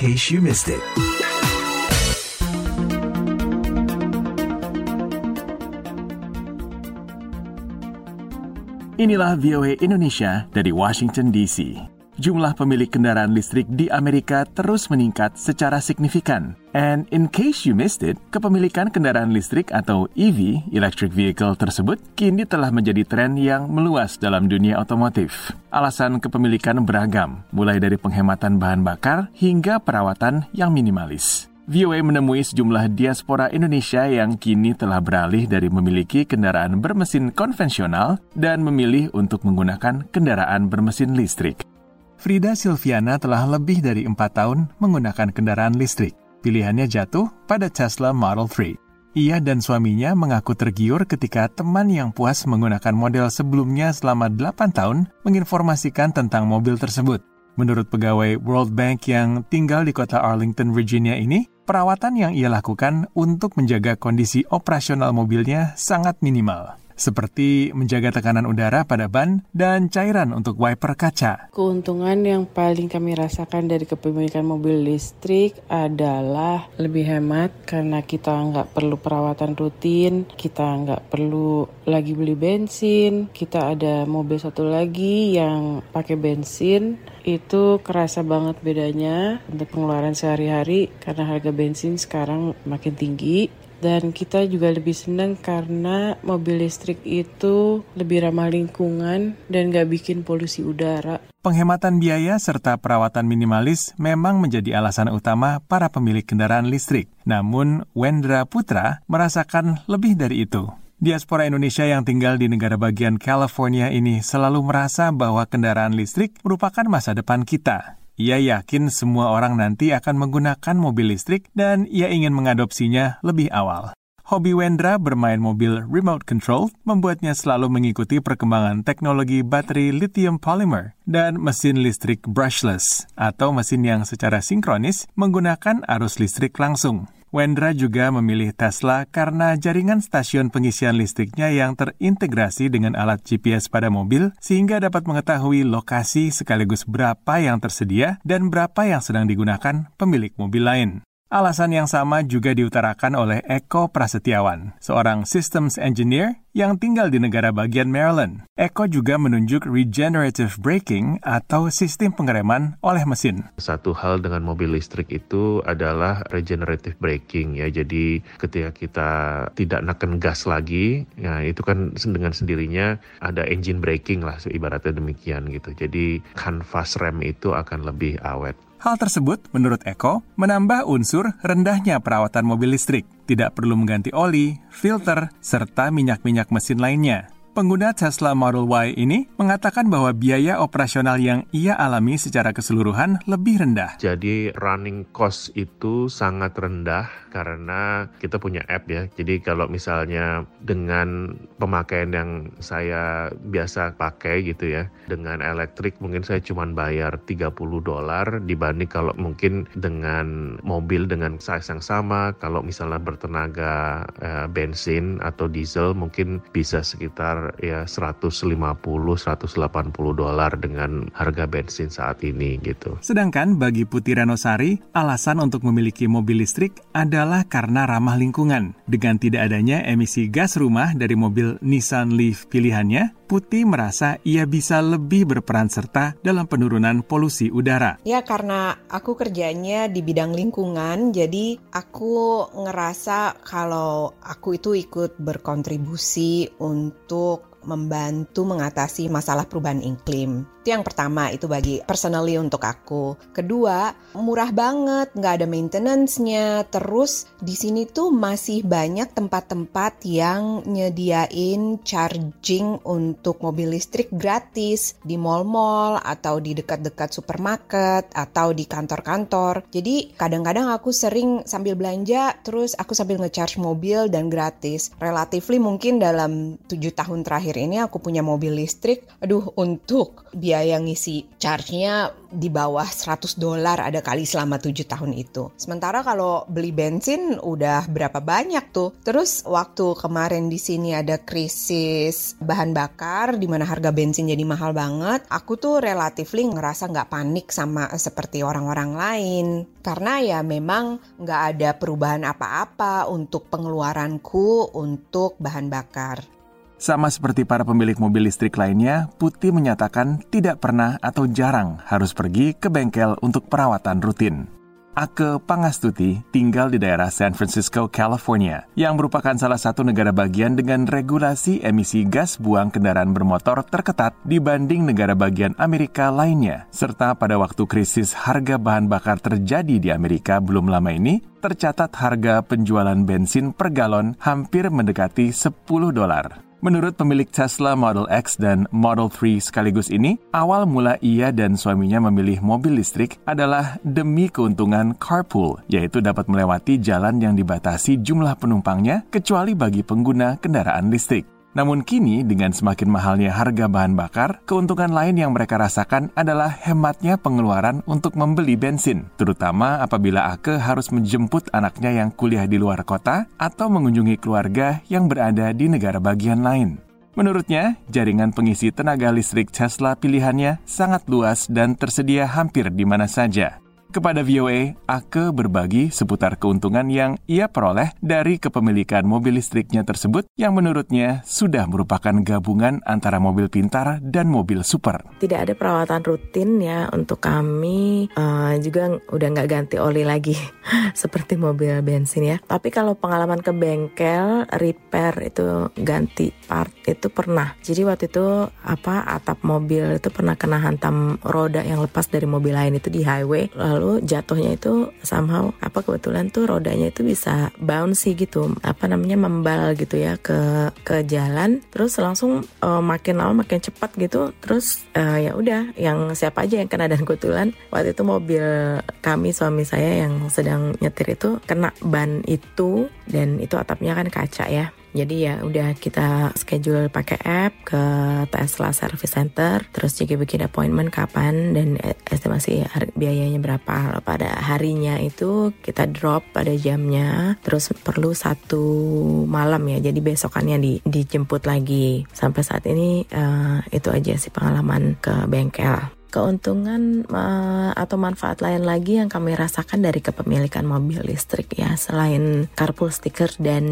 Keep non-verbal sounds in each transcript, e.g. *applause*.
case you missed it. Inilah VOA Indonesia dari Washington DC. Jumlah pemilik kendaraan listrik di Amerika terus meningkat secara signifikan. And in case you missed it, kepemilikan kendaraan listrik atau EV, electric vehicle tersebut, kini telah menjadi tren yang meluas dalam dunia otomotif. Alasan kepemilikan beragam, mulai dari penghematan bahan bakar hingga perawatan yang minimalis. VOA menemui sejumlah diaspora Indonesia yang kini telah beralih dari memiliki kendaraan bermesin konvensional dan memilih untuk menggunakan kendaraan bermesin listrik. Frida Silviana telah lebih dari empat tahun menggunakan kendaraan listrik. Pilihannya jatuh pada Tesla Model 3. Ia dan suaminya mengaku tergiur ketika teman yang puas menggunakan model sebelumnya selama 8 tahun menginformasikan tentang mobil tersebut. Menurut pegawai World Bank yang tinggal di kota Arlington, Virginia ini, perawatan yang ia lakukan untuk menjaga kondisi operasional mobilnya sangat minimal seperti menjaga tekanan udara pada ban dan cairan untuk wiper kaca. Keuntungan yang paling kami rasakan dari kepemilikan mobil listrik adalah lebih hemat karena kita nggak perlu perawatan rutin, kita nggak perlu lagi beli bensin, kita ada mobil satu lagi yang pakai bensin, itu kerasa banget bedanya untuk pengeluaran sehari-hari karena harga bensin sekarang makin tinggi dan kita juga lebih senang karena mobil listrik itu lebih ramah lingkungan dan gak bikin polusi udara. Penghematan biaya serta perawatan minimalis memang menjadi alasan utama para pemilik kendaraan listrik. Namun, Wendra Putra merasakan lebih dari itu. Diaspora Indonesia yang tinggal di negara bagian California ini selalu merasa bahwa kendaraan listrik merupakan masa depan kita. Ia yakin semua orang nanti akan menggunakan mobil listrik dan ia ingin mengadopsinya lebih awal. Hobi Wendra bermain mobil remote control membuatnya selalu mengikuti perkembangan teknologi baterai lithium polymer dan mesin listrik brushless atau mesin yang secara sinkronis menggunakan arus listrik langsung. Wendra juga memilih Tesla karena jaringan stasiun pengisian listriknya yang terintegrasi dengan alat GPS pada mobil sehingga dapat mengetahui lokasi sekaligus berapa yang tersedia dan berapa yang sedang digunakan pemilik mobil lain. Alasan yang sama juga diutarakan oleh Eko Prasetyawan, seorang systems engineer yang tinggal di negara bagian Maryland. Eko juga menunjuk regenerative braking atau sistem pengereman oleh mesin. Satu hal dengan mobil listrik itu adalah regenerative braking ya. Jadi ketika kita tidak neken gas lagi, ya itu kan dengan sendirinya ada engine braking lah ibaratnya demikian gitu. Jadi kanvas rem itu akan lebih awet. Hal tersebut, menurut Eko, menambah unsur rendahnya perawatan mobil listrik. Tidak perlu mengganti oli, filter, serta minyak-minyak mesin lainnya. Pengguna Tesla Model Y ini mengatakan bahwa biaya operasional yang ia alami secara keseluruhan lebih rendah. Jadi running cost itu sangat rendah karena kita punya app ya. Jadi kalau misalnya dengan pemakaian yang saya biasa pakai gitu ya, dengan elektrik mungkin saya cuma bayar 30 dolar dibanding kalau mungkin dengan mobil dengan size yang sama, kalau misalnya bertenaga eh, bensin atau diesel mungkin bisa sekitar ya 150 180 dolar dengan harga bensin saat ini gitu. Sedangkan bagi Putih Ranosari, alasan untuk memiliki mobil listrik adalah karena ramah lingkungan. Dengan tidak adanya emisi gas rumah dari mobil Nissan Leaf pilihannya, Putih merasa ia bisa lebih berperan serta dalam penurunan polusi udara. Ya karena aku kerjanya di bidang lingkungan, jadi aku ngerasa kalau aku itu ikut berkontribusi untuk membantu mengatasi masalah perubahan iklim. Itu yang pertama, itu bagi personally untuk aku. Kedua, murah banget, nggak ada maintenance-nya. Terus di sini tuh masih banyak tempat-tempat yang nyediain charging untuk mobil listrik gratis di mall-mall atau di dekat-dekat supermarket atau di kantor-kantor. Jadi kadang-kadang aku sering sambil belanja, terus aku sambil ngecharge mobil dan gratis. Relatively mungkin dalam tujuh tahun terakhir akhir-akhir ini aku punya mobil listrik, aduh untuk biaya ngisi charge-nya di bawah 100 dolar ada kali selama 7 tahun itu. Sementara kalau beli bensin udah berapa banyak tuh. Terus waktu kemarin di sini ada krisis bahan bakar di mana harga bensin jadi mahal banget, aku tuh relatifly ngerasa nggak panik sama seperti orang-orang lain. Karena ya memang nggak ada perubahan apa-apa untuk pengeluaranku untuk bahan bakar. Sama seperti para pemilik mobil listrik lainnya, Putih menyatakan tidak pernah atau jarang harus pergi ke bengkel untuk perawatan rutin. Ake Pangastuti tinggal di daerah San Francisco, California, yang merupakan salah satu negara bagian dengan regulasi emisi gas buang kendaraan bermotor terketat dibanding negara bagian Amerika lainnya. Serta pada waktu krisis harga bahan bakar terjadi di Amerika belum lama ini, tercatat harga penjualan bensin per galon hampir mendekati 10 dolar. Menurut pemilik Tesla Model X dan Model 3 sekaligus ini, awal mula ia dan suaminya memilih mobil listrik adalah demi keuntungan carpool, yaitu dapat melewati jalan yang dibatasi jumlah penumpangnya kecuali bagi pengguna kendaraan listrik. Namun kini dengan semakin mahalnya harga bahan bakar, keuntungan lain yang mereka rasakan adalah hematnya pengeluaran untuk membeli bensin, terutama apabila Ake harus menjemput anaknya yang kuliah di luar kota atau mengunjungi keluarga yang berada di negara bagian lain. Menurutnya, jaringan pengisi tenaga listrik Tesla pilihannya sangat luas dan tersedia hampir di mana saja. Kepada VOA, Ake berbagi seputar keuntungan yang ia peroleh dari kepemilikan mobil listriknya tersebut yang menurutnya sudah merupakan gabungan antara mobil pintar dan mobil super. Tidak ada perawatan rutin ya untuk kami uh, juga udah nggak ganti oli lagi *laughs* seperti mobil bensin ya. Tapi kalau pengalaman ke bengkel repair itu ganti part itu pernah. Jadi waktu itu apa atap mobil itu pernah kena hantam roda yang lepas dari mobil lain itu di highway lalu lalu jatuhnya itu somehow apa kebetulan tuh rodanya itu bisa bouncy gitu apa namanya membal gitu ya ke ke jalan. Terus langsung uh, makin lama makin cepat gitu terus uh, ya udah yang siapa aja yang kena. Dan kebetulan waktu itu mobil kami suami saya yang sedang nyetir itu kena ban itu dan itu atapnya kan kaca ya jadi ya udah kita schedule pakai app ke Tesla Service Center, terus juga bikin appointment kapan dan estimasi biayanya berapa. Pada harinya itu kita drop pada jamnya, terus perlu satu malam ya. Jadi besokannya di, dijemput lagi. Sampai saat ini uh, itu aja sih pengalaman ke bengkel keuntungan uh, atau manfaat lain lagi yang kami rasakan dari kepemilikan mobil listrik ya. Selain carpool sticker dan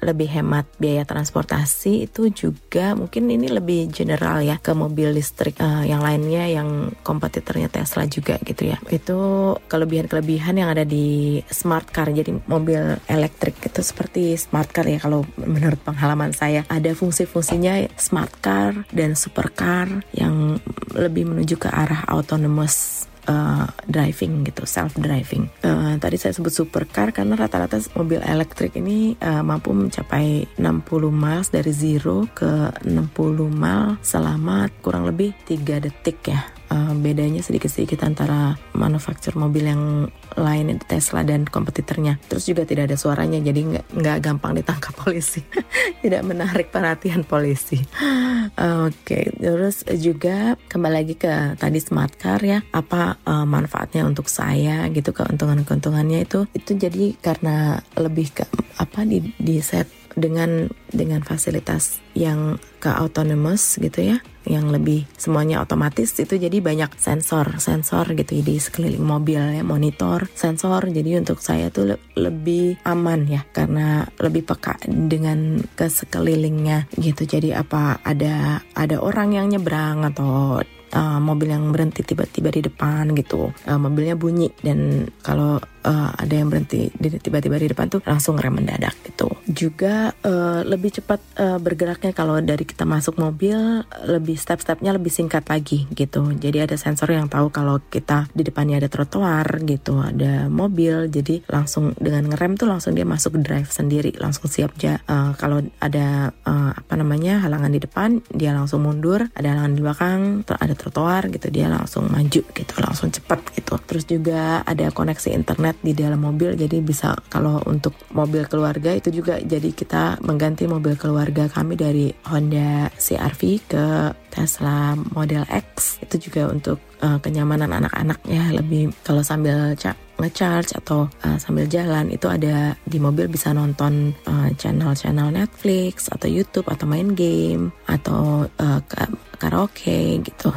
lebih hemat biaya transportasi itu juga mungkin ini lebih general ya ke mobil listrik uh, yang lainnya yang kompetitornya Tesla juga gitu ya. Itu kelebihan-kelebihan yang ada di smart car jadi mobil elektrik itu seperti smart car ya kalau menurut pengalaman saya. Ada fungsi-fungsinya smart car dan super car yang lebih menuju ke arah autonomous uh, driving gitu, self driving. Uh, tadi saya sebut supercar karena rata-rata mobil elektrik ini uh, mampu mencapai 60 miles dari zero ke 60 mile selama kurang lebih 3 detik ya uh, bedanya sedikit-sedikit antara manufaktur mobil yang lain Tesla dan kompetitornya. Terus juga tidak ada suaranya, jadi nggak gampang ditangkap polisi, *laughs* tidak menarik perhatian polisi. *gasps* Oke, okay. terus juga kembali lagi ke tadi smart car ya, apa uh, manfaatnya untuk saya gitu keuntungan-keuntungannya itu itu jadi karena lebih ke apa di di set dengan dengan fasilitas yang ke autonomous gitu ya yang lebih semuanya otomatis itu jadi banyak sensor sensor gitu di sekeliling mobil ya monitor sensor. Jadi untuk saya tuh le lebih aman ya karena lebih peka dengan ke sekelilingnya gitu. Jadi apa ada ada orang yang nyebrang atau uh, mobil yang berhenti tiba-tiba di depan gitu uh, mobilnya bunyi. Dan kalau uh, ada yang berhenti tiba-tiba di depan tuh langsung rem mendadak gitu. Juga uh, lebih cepat uh, bergeraknya kalau dari kita masuk mobil lebih step-stepnya lebih singkat lagi gitu. Jadi ada sensor yang tahu kalau kita di depannya ada trotoar gitu, ada mobil, jadi langsung dengan ngerem tuh langsung dia masuk drive sendiri, langsung siap ja. Uh, kalau ada uh, apa namanya halangan di depan, dia langsung mundur, ada halangan di belakang, ada trotoar gitu, dia langsung maju gitu, langsung cepat gitu. Terus juga ada koneksi internet di dalam mobil jadi bisa kalau untuk mobil keluarga itu juga jadi kita mengganti mobil keluarga kami dari Honda CRV ke Tesla Model X. Itu juga untuk uh, kenyamanan anak-anak ya lebih kalau sambil ngecharge atau uh, sambil jalan itu ada di mobil bisa nonton channel channel-channel Netflix atau YouTube atau main game atau uh, karaoke gitu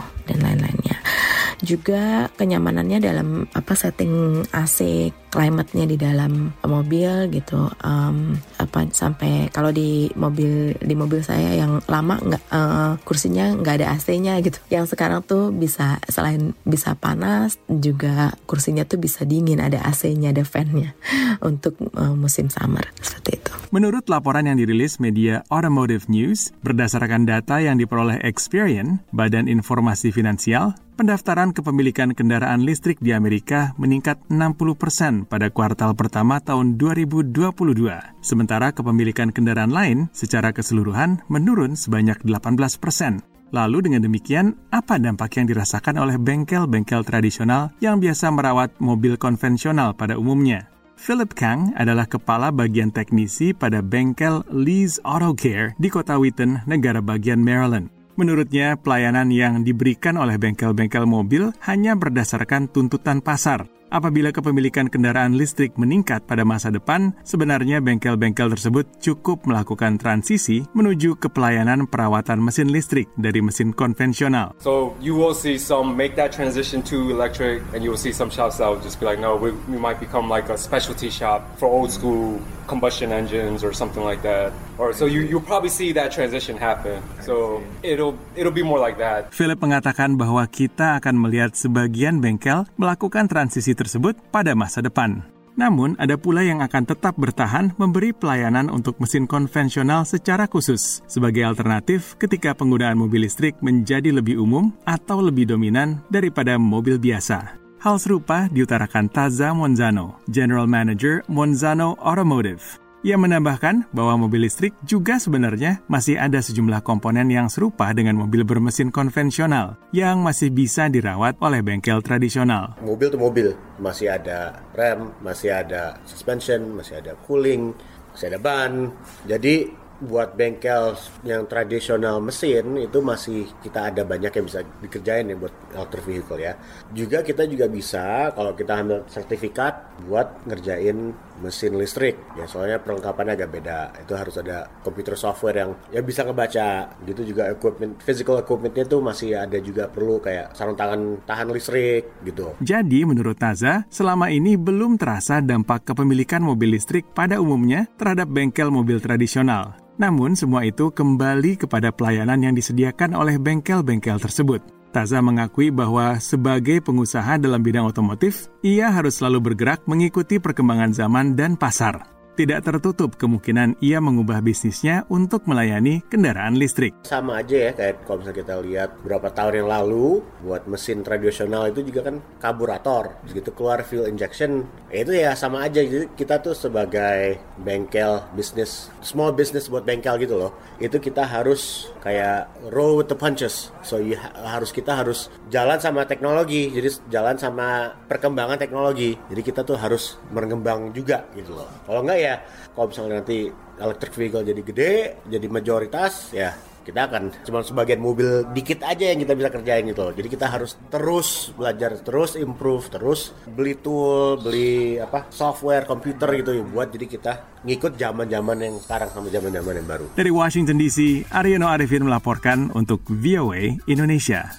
juga kenyamanannya dalam apa setting AC climate-nya di dalam mobil gitu um, apa sampai kalau di mobil di mobil saya yang lama nggak uh, kursinya nggak ada AC-nya gitu. Yang sekarang tuh bisa selain bisa panas juga kursinya tuh bisa dingin ada AC-nya ada fan-nya *laughs* untuk uh, musim summer seperti itu. Menurut laporan yang dirilis media Automotive News berdasarkan data yang diperoleh Experian Badan Informasi Finansial pendaftaran kepemilikan kendaraan listrik di Amerika meningkat 60 persen pada kuartal pertama tahun 2022. Sementara kepemilikan kendaraan lain secara keseluruhan menurun sebanyak 18 persen. Lalu dengan demikian, apa dampak yang dirasakan oleh bengkel-bengkel tradisional yang biasa merawat mobil konvensional pada umumnya? Philip Kang adalah kepala bagian teknisi pada bengkel Lee's Auto Care di kota Wheaton, negara bagian Maryland. Menurutnya, pelayanan yang diberikan oleh bengkel-bengkel mobil hanya berdasarkan tuntutan pasar. Apabila kepemilikan kendaraan listrik meningkat pada masa depan, sebenarnya bengkel-bengkel tersebut cukup melakukan transisi menuju ke pelayanan perawatan mesin listrik dari mesin konvensional. So you will see some make that transition to electric, and you will see some shops that will just be like, no, we, we might become like a specialty shop for old school combustion engines or something like that. Or so you you probably see that transition happen. So it'll it'll be more like that. Philip mengatakan bahwa kita akan melihat sebagian bengkel melakukan transisi tersebut pada masa depan. Namun, ada pula yang akan tetap bertahan memberi pelayanan untuk mesin konvensional secara khusus sebagai alternatif ketika penggunaan mobil listrik menjadi lebih umum atau lebih dominan daripada mobil biasa. Hal serupa diutarakan Taza Monzano, General Manager Monzano Automotive. Ia menambahkan bahwa mobil listrik juga sebenarnya masih ada sejumlah komponen yang serupa dengan mobil bermesin konvensional yang masih bisa dirawat oleh bengkel tradisional. Mobil itu mobil, masih ada rem, masih ada suspension, masih ada cooling, masih ada ban. Jadi buat bengkel yang tradisional mesin itu masih kita ada banyak yang bisa dikerjain ya buat electric vehicle ya. Juga kita juga bisa kalau kita ambil sertifikat buat ngerjain mesin listrik ya soalnya perlengkapannya agak beda itu harus ada komputer software yang ya bisa ngebaca gitu juga equipment physical equipmentnya tuh masih ada juga perlu kayak sarung tangan tahan listrik gitu. Jadi menurut Taza selama ini belum terasa dampak kepemilikan mobil listrik pada umumnya terhadap bengkel mobil tradisional. Namun semua itu kembali kepada pelayanan yang disediakan oleh bengkel-bengkel tersebut. Taza mengakui bahwa sebagai pengusaha dalam bidang otomotif, ia harus selalu bergerak mengikuti perkembangan zaman dan pasar tidak tertutup kemungkinan ia mengubah bisnisnya untuk melayani kendaraan listrik. Sama aja ya kayak kalau misalnya kita lihat beberapa tahun yang lalu buat mesin tradisional itu juga kan karburator, begitu keluar fuel injection, ya itu ya sama aja. Jadi kita tuh sebagai bengkel bisnis, small business buat bengkel gitu loh, itu kita harus kayak roll with the punches. So you harus kita harus jalan sama teknologi, jadi jalan sama perkembangan teknologi. Jadi kita tuh harus mengembang juga gitu loh. Kalau enggak ya kalau misalnya nanti electric vehicle jadi gede, jadi majoritas, ya kita akan cuma sebagian mobil dikit aja yang kita bisa kerjain gitu Jadi kita harus terus belajar, terus improve, terus beli tool, beli apa software, komputer gitu ya buat jadi kita ngikut zaman-zaman yang sekarang sama zaman-zaman yang baru. Dari Washington DC, Aryono Arifin melaporkan untuk VOA Indonesia.